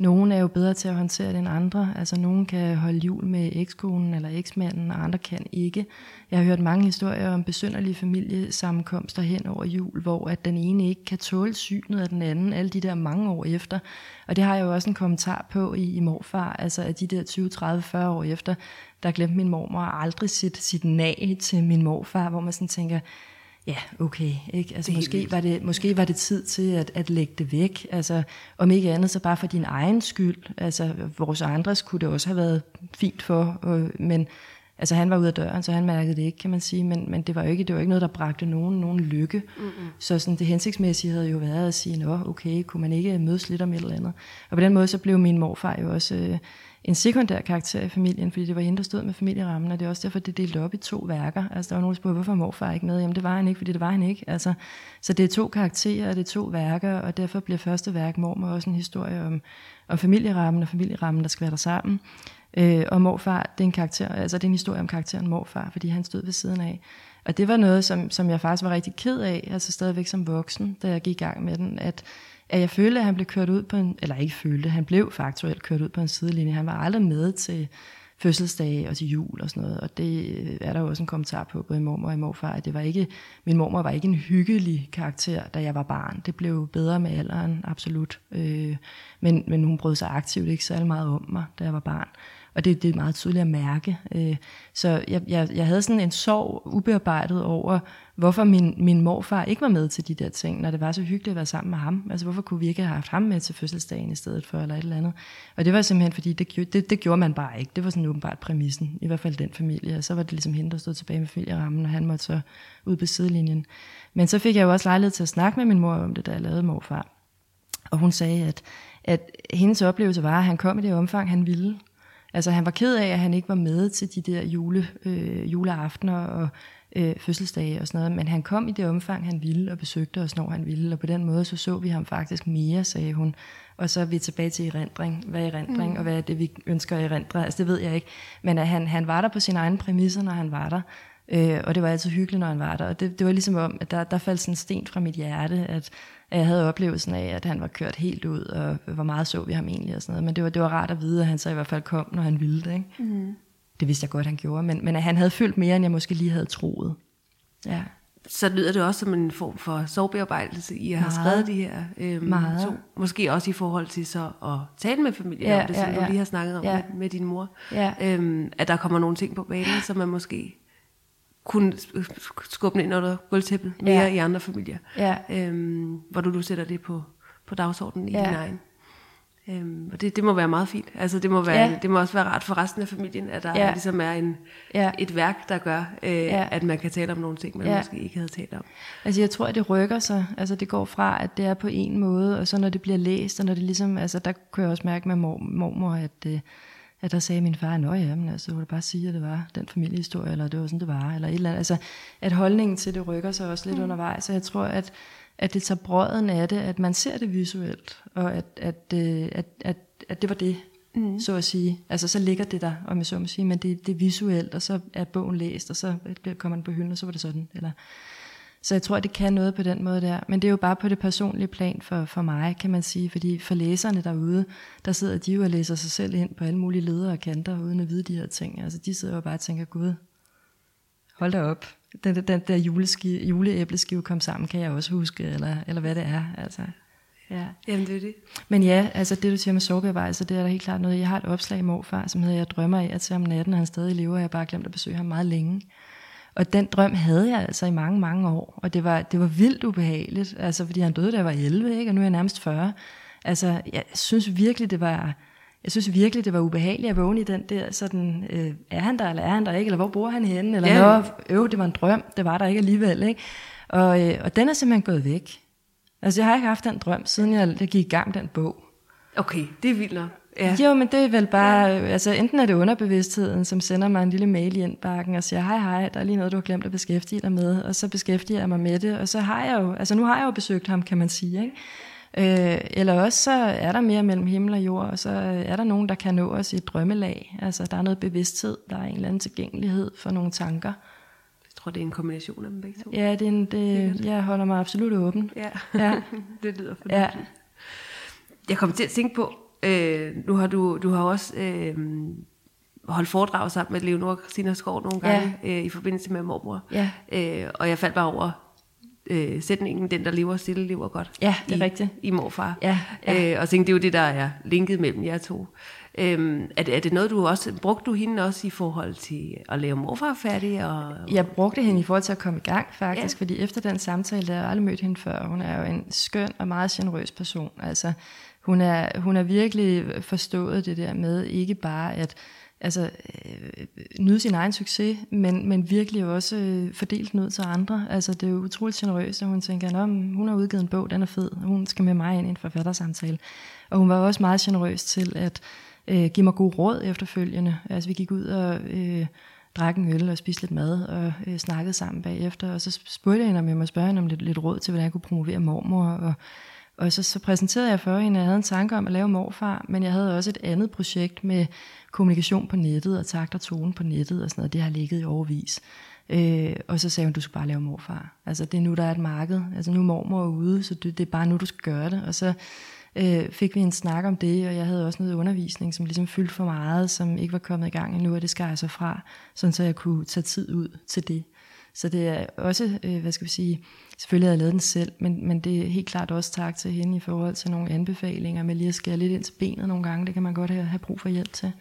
nogen er jo bedre til at håndtere det end andre. Altså nogen kan holde jul med ekskonen eller eksmanden, og andre kan ikke. Jeg har hørt mange historier om besynderlige familiesammenkomster hen over jul, hvor at den ene ikke kan tåle synet af den anden alle de der mange år efter. Og det har jeg jo også en kommentar på i, i morfar, altså at de der 20, 30, 40 år efter, der glemte min mormor aldrig sit, sit nag til min morfar, hvor man sådan tænker, ja, okay, ikke? Altså, måske, var det, måske var det tid til at, at lægge det væk. Altså, om ikke andet, så bare for din egen skyld. Altså, vores andres kunne det også have været fint for, øh, men altså, han var ude af døren, så han mærkede det ikke, kan man sige. Men, men det var jo ikke, det var ikke noget, der bragte nogen, nogen lykke. Mm-hmm. Så sådan, det hensigtsmæssige havde jo været at sige, nå, okay, kunne man ikke mødes lidt om et eller andet. Og på den måde, så blev min morfar jo også... Øh, en sekundær karakter i familien, fordi det var hende, der stod med familierammen, og det er også derfor, det er delt op i to værker. Altså, der var nogen, der spurgte, hvorfor morfar ikke med? Jamen, det var han ikke, fordi det var han ikke. Altså, så det er to karakterer, og det er to værker, og derfor bliver første værk mormor også en historie om, om familierammen og familierammen, der skal være der sammen. Øh, og morfar, det er en karakter, altså det er en historie om karakteren morfar, fordi han stod ved siden af. Og det var noget, som, som jeg faktisk var rigtig ked af, altså stadigvæk som voksen, da jeg gik i gang med den, at at jeg følte, at han blev kørt ud på en, eller ikke følte, han blev faktuelt kørt ud på en sidelinje. Han var aldrig med til fødselsdage og til jul og sådan noget, og det er der jo også en kommentar på, både i mormor og i morfar, at det var ikke, min mormor var ikke en hyggelig karakter, da jeg var barn. Det blev bedre med alderen, absolut. Øh, men, men hun brød sig aktivt ikke særlig meget om mig, da jeg var barn. Og det, det er meget tydeligt at mærke. Øh, så jeg, jeg, jeg havde sådan en sorg ubearbejdet over, hvorfor min, min morfar ikke var med til de der ting, når det var så hyggeligt at være sammen med ham. Altså hvorfor kunne vi ikke have haft ham med til fødselsdagen i stedet for, eller et eller andet. Og det var simpelthen, fordi det, det, det gjorde man bare ikke. Det var sådan åbenbart præmissen, i hvert fald den familie. Og så var det ligesom hende, der stod tilbage med familierammen, og han måtte så ud på sidelinjen. Men så fik jeg jo også lejlighed til at snakke med min mor om det, da jeg lavede morfar. Og hun sagde, at, at hendes oplevelse var, at han kom i det omfang, han ville. Altså han var ked af, at han ikke var med til de der jule, øh, juleaftener og øh, fødselsdage og sådan noget, men han kom i det omfang, han ville, og besøgte os, når han ville, og på den måde så så vi ham faktisk mere, sagde hun. Og så er vi tilbage til erindring. Hvad er erindring, mm. og hvad er det, vi ønsker at erindre? Altså det ved jeg ikke. Men at han, han var der på sine egne præmisser, når han var der. Øh, og det var altid hyggeligt, når han var der. Og det, det var ligesom om, at der, der faldt sådan en sten fra mit hjerte, at, at jeg havde oplevelsen af, at han var kørt helt ud, og hvor meget så vi ham egentlig og sådan noget. Men det var, det var rart at vide, at han så i hvert fald kom, når han ville det. Ikke? Mm. Det vidste jeg godt, han gjorde. Men, men at han havde følt mere, end jeg måske lige havde troet. Ja. Så lyder det også som en form for sorgbearbejdelse, I har skrevet de her øhm, Meget. to. Måske også i forhold til så at tale med familien ja, om det, som ja, ja. du lige har snakket om ja. med, med din mor. Ja. Øhm, at der kommer nogle ting på banen, som man måske kunne skubbe ind under gulvtæppet mere ja. i andre familier. Ja. Øhm, hvor du, du sætter det på, på dagsordenen i ja. din egen. Øhm, og det, det må være meget fint. Altså det må, være, ja. det må også være rart for resten af familien, at der ja. ligesom er en, ja. et værk, der gør, øh, ja. at man kan tale om nogle ting, man ja. måske ikke havde talt om. Altså jeg tror, at det rykker sig. Altså det går fra, at det er på en måde, og så når det bliver læst, og når det ligesom, altså der kunne jeg også mærke med mor, mormor, at, øh, at der sagde min far, at ja, men altså, du bare sige, at det var den familiehistorie, eller det var sådan, det var, eller et eller andet. Altså, at holdningen til det rykker sig også lidt mm. undervejs, så jeg tror, at, at det tager brøden af det, at man ser det visuelt, og at, at, øh, at, at, at det var det, mm. så at sige. Altså, så ligger det der, om jeg så må sige, men det, det er visuelt, og så er bogen læst, og så kommer den på hylden, og så var det sådan. Eller, så jeg tror, det kan noget på den måde der. Men det er jo bare på det personlige plan for, for mig, kan man sige. Fordi for læserne derude, der sidder de jo og læser sig selv ind på alle mulige ledere og kanter, uden at vide de her ting. Altså de sidder jo bare og tænker, gud, hold da op. Den, den der juleskive, juleæbleskive kom sammen, kan jeg også huske, eller, eller hvad det er. Altså, ja. Jamen det er det. Men ja, altså det du siger med sovebearbejde, det er der helt klart noget. Jeg har et opslag i morfar, som hedder, jeg drømmer af at se om natten, og han stadig lever, og jeg har bare glemt at besøge ham meget længe. Og den drøm havde jeg altså i mange, mange år. Og det var, det var vildt ubehageligt, altså fordi han døde, da jeg var 11, ikke? og nu er jeg nærmest 40. Altså, jeg synes virkelig, det var... Jeg synes virkelig, det var ubehageligt at vågne i den der, sådan, øh, er han der, eller er han der ikke, eller hvor bor han henne, eller ja. øv, det var en drøm, det var der ikke alligevel, ikke? Og, øh, og den er simpelthen gået væk. Altså, jeg har ikke haft den drøm, siden jeg, jeg gik i gang den bog. Okay, det er vildt nok. Ja. Jo, men det er vel bare, ja. altså enten er det underbevidstheden, som sender mig en lille mail i indbakken og siger, hej hej, der er lige noget, du har glemt at beskæftige dig med, og så beskæftiger jeg mig med det, og så har jeg jo, altså nu har jeg jo besøgt ham, kan man sige, ikke? Øh, eller også så er der mere mellem himmel og jord, og så er der nogen, der kan nå os i et drømmelag. Altså der er noget bevidsthed, der er en eller anden tilgængelighed for nogle tanker. Jeg tror, det er en kombination af dem begge to. Ja, det er en, det, jeg holder mig absolut åben. Ja, ja. det lyder fornuftigt. Ja. Jeg kommer til at tænke på, Øh, nu har du, du har også øh, holdt foredrag sammen med Leonor og Christina Skov nogle gange ja. øh, i forbindelse med mormor. Ja. Øh, og jeg faldt bare over øh, sætningen, den der lever stille, lever godt. Ja, det er i, rigtigt. I morfar. Ja, ja. Øh, og tænkte, det er jo det, der er linket mellem jer to. Øhm, er, det, er det noget, du også, brugte du hende også i forhold til at lave morfar færdig? Og... Jeg brugte hende i forhold til at komme i gang, faktisk, ja. fordi efter den samtale, der jeg aldrig mødt hende før. Hun er jo en skøn og meget generøs person. Altså, hun er, hun er virkelig forstået det der med ikke bare at altså, øh, nyde sin egen succes, men, men virkelig også øh, fordelt den ud til andre. Altså, det er jo utroligt generøst, at hun tænker, at hun har udgivet en bog, den er fed, hun skal med mig ind i en forfattersamtale. Og hun var også meget generøs til at øh, give mig god råd efterfølgende. Altså, vi gik ud og... Øh, drak en øl og spiste lidt mad og øh, snakkede sammen bagefter. Og så spurgte jeg hende, om jeg må spørge hende om lidt, lidt råd til, hvordan jeg kunne promovere mormor. Og og så, så præsenterede jeg for hende, at jeg havde en tanke om at lave morfar, men jeg havde også et andet projekt med kommunikation på nettet og takt og tone på nettet og sådan noget. Det har ligget i overvis. Øh, og så sagde hun, du skal bare lave morfar. Altså det er nu, der er et marked. Altså nu er mormor ude, så det, det er bare nu, du skal gøre det. Og så øh, fik vi en snak om det, og jeg havde også noget undervisning, som ligesom fyldte for meget, som ikke var kommet i gang endnu, og det skar jeg så fra, sådan så jeg kunne tage tid ud til det. Så det er også, øh, hvad skal vi sige, selvfølgelig har jeg lavet den selv, men, men det er helt klart også tak til hende i forhold til nogle anbefalinger med lige at skære lidt ind til benet nogle gange. Det kan man godt have, have brug for hjælp til.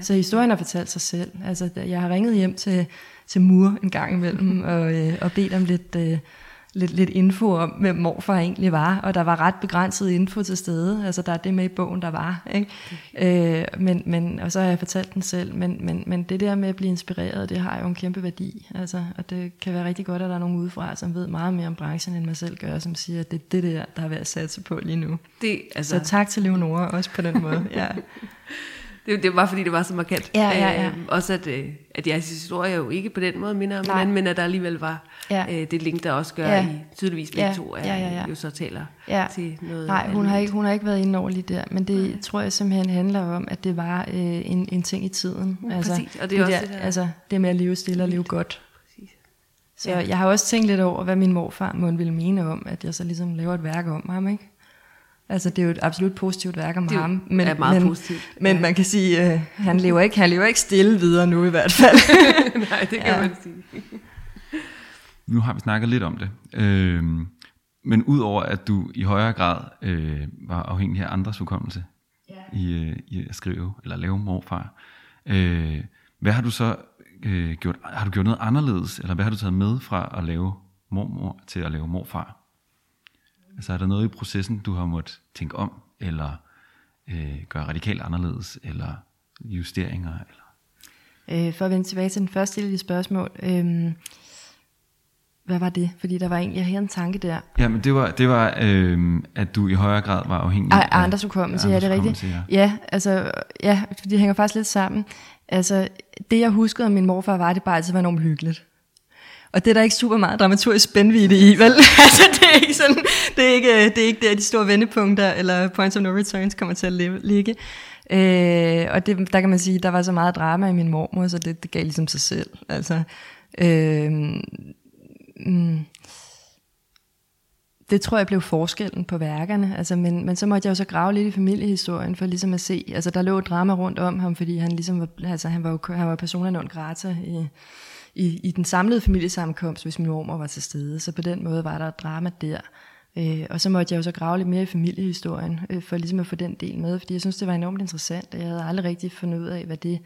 Så historien har fortalt sig selv. Altså, jeg har ringet hjem til, til Mur en gang imellem og, øh, og bedt om lidt... Øh, lidt, lidt info om, hvem morfar egentlig var, og der var ret begrænset info til stede. Altså, der er det med i bogen, der var. Ikke? Øh, men, men, og så har jeg fortalt den selv, men, men, men det der med at blive inspireret, det har jo en kæmpe værdi. Altså, og det kan være rigtig godt, at der er nogen udefra, som ved meget mere om branchen, end mig selv gør, som siger, at det er det der, der er ved at satse på lige nu. Det, altså... Så tak til Leonora også på den måde. Ja. Det, det var fordi, det var så markant. Ja, ja, ja. Øh, også at, øh, at jeres historie jo ikke på den måde minder om hinanden, men at der alligevel var ja. øh, det link, der også gør, ja. I tydeligvis begge ja. to er, ja, ja, ja. jo så taler ja. til noget Nej, hun har, ikke, hun har ikke været inde over lige der, men det ja. tror jeg simpelthen handler om, at det var øh, en, en ting i tiden. Uh, altså, præcis, og det er det også der, det der. Altså, det med at leve stille og leve godt. Præcis. Så ja. jeg har også tænkt lidt over, hvad min morfar må ville mene om, at jeg så ligesom laver et værk om ham, ikke? Altså det er jo et absolut positivt værk om det ham. Men, er meget men, positivt. Men ja. man kan sige, at øh, han, lever ikke, han lever ikke stille videre nu i hvert fald. Nej, det kan ja. man sige. Nu har vi snakket lidt om det. Øh, men udover at du i højere grad øh, var afhængig af andres hukommelse ja. i, øh, i at skrive eller lave morfar, øh, hvad har du så øh, gjort? Har du gjort noget anderledes, eller hvad har du taget med fra at lave mormor til at lave morfar? Altså er der noget i processen, du har måttet tænke om, eller øh, gøre radikalt anderledes, eller justeringer? Eller? Øh, for at vende tilbage til den første del af spørgsmål. Øh, hvad var det? Fordi der var en, jeg havde en tanke der. Ja, men det var, det var øh, at du i højere grad var afhængig af, af andres hukommelse, ja, det er rigtigt. Ja. ja, altså, ja, det hænger faktisk lidt sammen. Altså, det jeg huskede om min morfar var, det bare altid var enormt hyggeligt. Og det er der ikke super meget dramaturgisk spændvidde i, vel? altså, det er ikke sådan, det er ikke, øh, det er ikke der, de store vendepunkter eller points of no returns kommer til at ligge. Øh, og det, der kan man sige, der var så meget drama i min mormor, så det, det gav ligesom sig selv. Altså, øh, mm, det tror jeg blev forskellen på værkerne, altså, men, men så måtte jeg jo så grave lidt i familiehistorien, for ligesom at se, altså der lå drama rundt om ham, fordi han ligesom var, altså han var jo han var persona non grata i, i, i den samlede familiesammenkomst, hvis min mormor var til stede. Så på den måde var der et drama der. Øh, og så måtte jeg jo så grave lidt mere i familiehistorien, øh, for ligesom at få den del med, fordi jeg synes, det var enormt interessant, og jeg havde aldrig rigtig fundet ud af, hvad det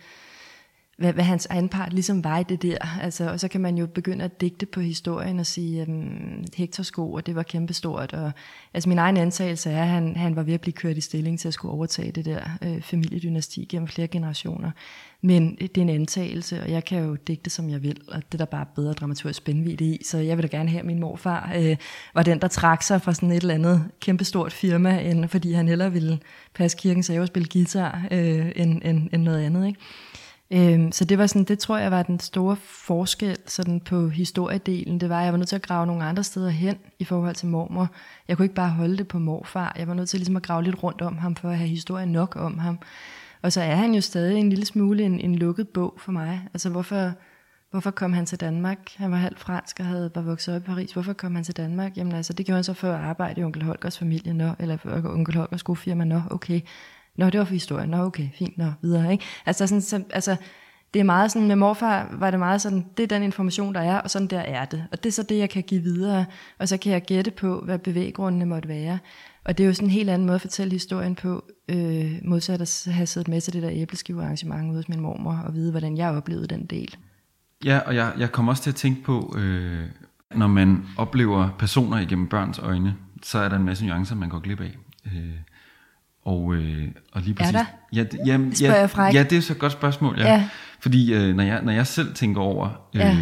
hvad, hvad hans anpart ligesom var i det der. Altså, og så kan man jo begynde at digte på historien og sige, øhm, um, Hector sko, og det var kæmpestort. Og, altså min egen antagelse er, at han, han var ved at blive kørt i stilling til at skulle overtage det der øh, familiedynasti gennem flere generationer. Men øh, det er en antagelse, og jeg kan jo digte, som jeg vil, og det er der bare bedre dramaturgisk spændvidde i. Så jeg vil da gerne have, at min morfar øh, var den, der trak sig fra sådan et eller andet kæmpestort firma, end, fordi han hellere ville passe kirkens så jeg spille guitar, øh, end, end, end noget andet. Ikke? Øhm, så det var sådan, det tror jeg var den store forskel sådan på historiedelen. Det var, at jeg var nødt til at grave nogle andre steder hen i forhold til mormor. Jeg kunne ikke bare holde det på morfar. Jeg var nødt til ligesom at grave lidt rundt om ham, for at have historien nok om ham. Og så er han jo stadig en lille smule en, en lukket bog for mig. Altså hvorfor, hvorfor kom han til Danmark? Han var halvt fransk og havde, var vokset op i Paris. Hvorfor kom han til Danmark? Jamen altså, det gjorde han så for at arbejde i onkel Holgers familie, nå, eller onkel Holgers skofirma, nå, okay. Nå, det var for historien. Nå, okay, fint, nå, videre, ikke? Altså, sådan, så, altså det er meget sådan, med morfar var det meget sådan, det er den information, der er, og sådan der er det. Og det er så det, jeg kan give videre, og så kan jeg gætte på, hvad bevæggrundene måtte være. Og det er jo sådan en helt anden måde at fortælle historien på, øh, modsat at have siddet med til det der æbleskivearrangement ude hos min mormor, og vide, hvordan jeg oplevede den del. Ja, og jeg, jeg kommer også til at tænke på, øh, når man oplever personer igennem børns øjne, så er der en masse nuancer, man går glip af. Øh, og, øh, og lige præcis, er der? Ja, ja, ja, jeg ja, det er så et godt spørgsmål. Ja. ja. Fordi øh, når, jeg, når jeg selv tænker over, øh, ja.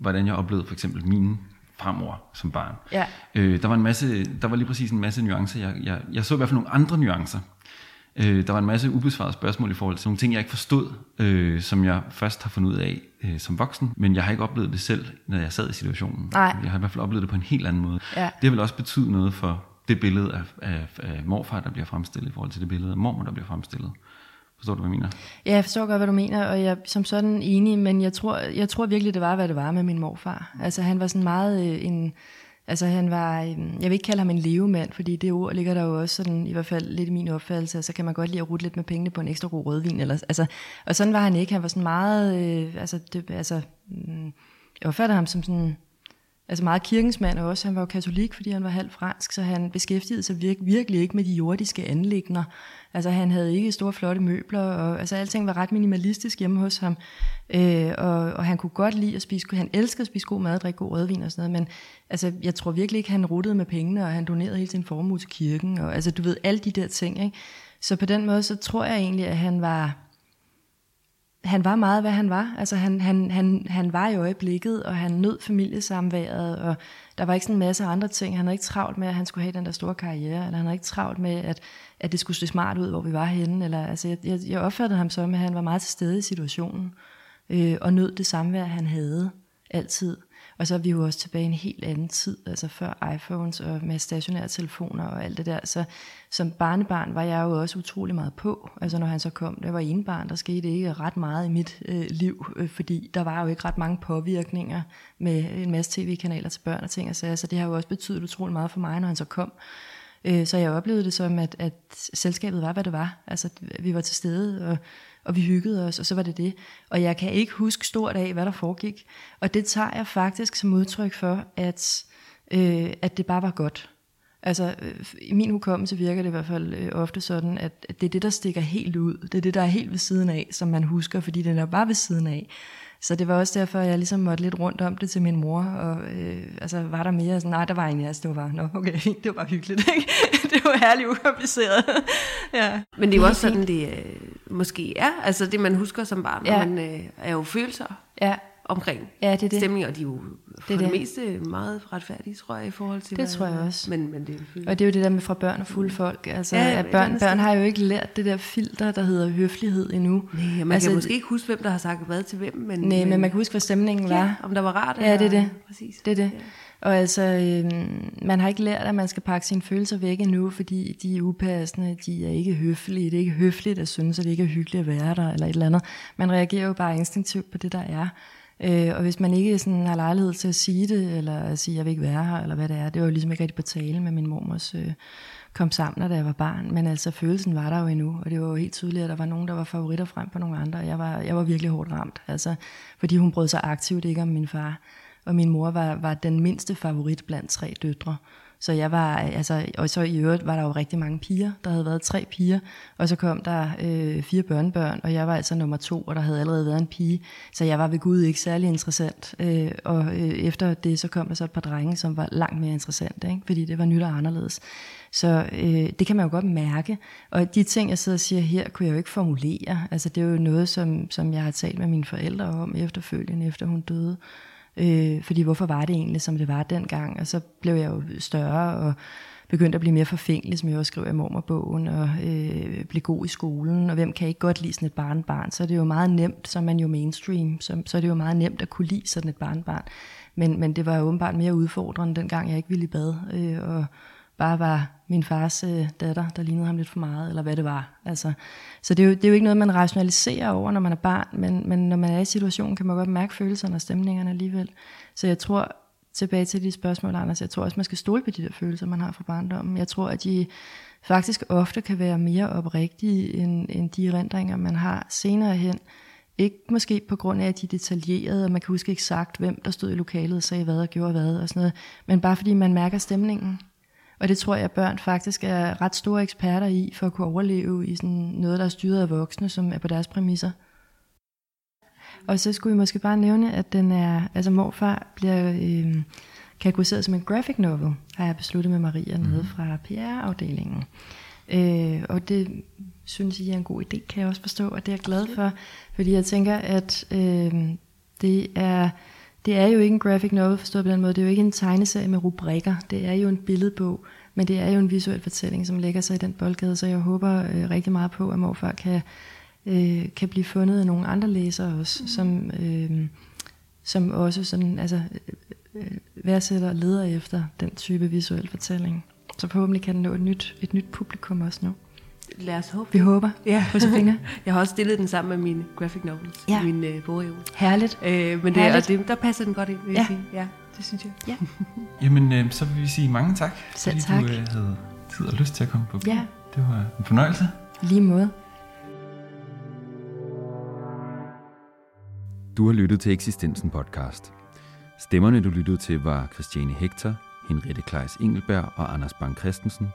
hvordan jeg oplevede for eksempel min farmor som barn, ja. øh, der var en masse, der var lige præcis en masse nuancer. Jeg, jeg, jeg så i hvert fald nogle andre nuancer. Øh, der var en masse ubesvarede spørgsmål i forhold til nogle ting, jeg ikke forstod, øh, som jeg først har fundet ud af øh, som voksen, men jeg har ikke oplevet det selv, når jeg sad i situationen. Nej. Jeg har i hvert fald oplevet det på en helt anden måde. Ja. Det vil også betyde noget for det billede af, af, af morfar, der bliver fremstillet, i forhold til det billede af mormor, der bliver fremstillet. Forstår du, hvad jeg mener? Ja, jeg forstår godt, hvad du mener, og jeg er som sådan enig, men jeg tror, jeg tror virkelig, det var, hvad det var med min morfar. Altså, han var sådan meget øh, en... Altså han var, øh, jeg vil ikke kalde ham en levemand, fordi det ord ligger der jo også sådan, i hvert fald lidt i min opfattelse, så kan man godt lide at rute lidt med pengene på en ekstra god rødvin. Eller, altså, og sådan var han ikke, han var sådan meget, øh, altså, det, altså mm, jeg opfatter ham som sådan, altså meget kirkens mand også. Han var jo katolik, fordi han var halv fransk, så han beskæftigede sig vir- virkelig ikke med de jordiske anlægner. Altså han havde ikke store flotte møbler, og altså alting var ret minimalistisk hjemme hos ham. Øh, og, og han kunne godt lide at spise, han elskede at spise god mad, drikke god rødvin og sådan noget, men altså, jeg tror virkelig ikke, han ruttede med pengene, og han donerede hele sin formue til kirken, og altså du ved, alle de der ting, ikke? Så på den måde, så tror jeg egentlig, at han var, han var meget, hvad han var. Altså han, han, han, han var i øjeblikket, og han nød familiesamværet, og der var ikke sådan en masse andre ting. Han havde ikke travlt med, at han skulle have den der store karriere, eller han havde ikke travlt med, at, at det skulle se smart ud, hvor vi var henne. Eller, altså jeg, jeg, jeg opfattede ham som, at han var meget til stede i situationen, øh, og nød det samvær, han havde altid. Og så er vi jo også tilbage i en helt anden tid, altså før iPhones og med stationære telefoner og alt det der. Så som barnebarn var jeg jo også utrolig meget på. Altså når han så kom, det var en barn, der skete ikke ret meget i mit øh, liv, øh, fordi der var jo ikke ret mange påvirkninger med en masse tv-kanaler til børn og ting. Og så, så det har jo også betydet utrolig meget for mig, når han så kom. Øh, så jeg oplevede det som, at, at selskabet var, hvad det var. Altså vi var til stede, og og vi hyggede os, og så var det det. Og jeg kan ikke huske stort af, hvad der foregik. Og det tager jeg faktisk som udtryk for, at, øh, at det bare var godt. Altså, øh, i min hukommelse virker det i hvert fald øh, ofte sådan, at, det er det, der stikker helt ud. Det er det, der er helt ved siden af, som man husker, fordi det er bare ved siden af. Så det var også derfor, at jeg ligesom måtte lidt rundt om det til min mor, og øh, altså, var der mere sådan, nej, der var egentlig, altså, det var bare, okay, det var bare hyggeligt, ikke? det var herligt ukompliceret. ja. Men det er jo også sådan, det øh, måske er, altså det man husker som barn, ja. man øh, er jo følelser. Ja omkring ja, det er det. stemning, og de er jo for det, det. det meste meget retfærdige, tror jeg, i forhold til... Det tror jeg også. Men, men det er og det er jo det der med fra børn og fulde folk. Altså, ja, at børn, børn har jo ikke lært det der filter, der hedder høflighed endnu. Nej, man altså, kan måske ikke huske, hvem der har sagt hvad til hvem. Men, nej, men, men man kan huske, hvad stemningen ja, var. om der var rart. Ja, det er det. Præcis. Det er det. Ja. Og altså, øh, man har ikke lært, at man skal pakke sine følelser væk endnu, fordi de er upassende, de er ikke høflige, det er ikke høfligt at synes, at det ikke er hyggeligt at være der, eller et eller andet. Man reagerer jo bare instinktivt på det, der er. Øh, og hvis man ikke sådan har lejlighed til at sige det, eller at sige, at jeg vil ikke være her, eller hvad det er, det var jo ligesom ikke rigtig på tale med min mormors øh, kom sammen, da jeg var barn. Men altså, følelsen var der jo endnu, og det var jo helt tydeligt, at der var nogen, der var favoritter frem på nogle andre. Jeg var, jeg var virkelig hårdt ramt, altså, fordi hun brød sig aktivt ikke om min far. Og min mor var, var den mindste favorit blandt tre døtre. Så jeg var, øh, altså, og så i øvrigt var der jo rigtig mange piger. Der havde været tre piger, og så kom der øh, fire børnebørn, og jeg var altså nummer to, og der havde allerede været en pige. Så jeg var ved Gud ikke særlig interessant. Øh, og øh, efter det, så kom der så et par drenge, som var langt mere interessante, ikke? fordi det var nyt og anderledes. Så øh, det kan man jo godt mærke. Og de ting, jeg sidder og siger her, kunne jeg jo ikke formulere. Altså det er jo noget, som, som jeg har talt med mine forældre om efterfølgende, efter hun døde. Øh, fordi hvorfor var det egentlig, som det var dengang? Og så blev jeg jo større og begyndte at blive mere forfængelig, som jeg også skriver i mormorbogen, og øh, blive god i skolen, og hvem kan ikke godt lide sådan et barnbarn? Så er det jo meget nemt, så er man jo mainstream, så, så er det jo meget nemt at kunne lide sådan et barnbarn. Men, men det var jo åbenbart mere udfordrende, dengang jeg ikke ville i bad, øh, og bare var min fars øh, datter, der lignede ham lidt for meget, eller hvad det var. Altså, så det er, jo, det er jo ikke noget, man rationaliserer over, når man er barn, men, men når man er i situationen, kan man godt mærke følelserne og stemningerne alligevel. Så jeg tror, tilbage til de spørgsmål, Anders, jeg tror også, man skal stole på de der følelser, man har fra barndommen. Jeg tror, at de faktisk ofte kan være mere oprigtige, end, end de erindringer, man har senere hen. Ikke måske på grund af, at de er detaljerede, og man kan huske eksakt, hvem der stod i lokalet og sagde hvad og gjorde hvad og sådan noget, men bare fordi man mærker stemningen. Og det tror jeg, at børn faktisk er ret store eksperter i, for at kunne overleve i sådan noget, der er styret af voksne, som er på deres præmisser. Og så skulle vi måske bare nævne, at den er, altså morfar bliver øh, kategoriseret som en graphic novel, har jeg besluttet med Maria nede mhm. fra PR-afdelingen. Øh, og det synes jeg er en god idé, kan jeg også forstå, og det er jeg glad for, fordi jeg tænker, at øh, det er det er jo ikke en graphic novel forstået på den måde. Det er jo ikke en tegneserie med rubrikker. Det er jo en billedbog, men det er jo en visuel fortælling, som lægger sig i den boldgade, så jeg håber øh, rigtig meget på, at morfar kan, øh, kan blive fundet af nogle andre læsere også, mm. som, øh, som også sådan, altså, øh, værdsætter og leder efter den type visuel fortælling. Så forhåbentlig kan den nå et nyt, et nyt publikum også nu. Lad os håbe. Vi håber. Ja. fingre. jeg har også stillet den sammen med mine graphic novels. Ja. Min øh, bogreol. Herligt. Øh, men det, Herligt. Og det, der passer den godt ind, vil ja. jeg sige. Ja, det synes jeg. Ja. Jamen, øh, så vil vi sige mange tak. Selv fordi tak. du øh, havde tid og lyst til at komme på. Ja. Det var en fornøjelse. Lige måde. Du har lyttet til Eksistensen podcast. Stemmerne, du lyttede til, var Christiane Hector, Henriette Kleis Engelberg og Anders Bang Christensen.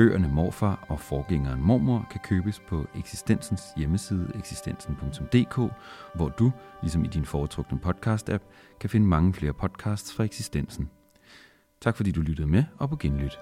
Bøgerne Morfar og Forgængeren Mormor kan købes på eksistensens hjemmeside eksistensen.dk, hvor du, ligesom i din foretrukne podcast-app, kan finde mange flere podcasts fra Eksistensen. Tak fordi du lyttede med, og på genlyt.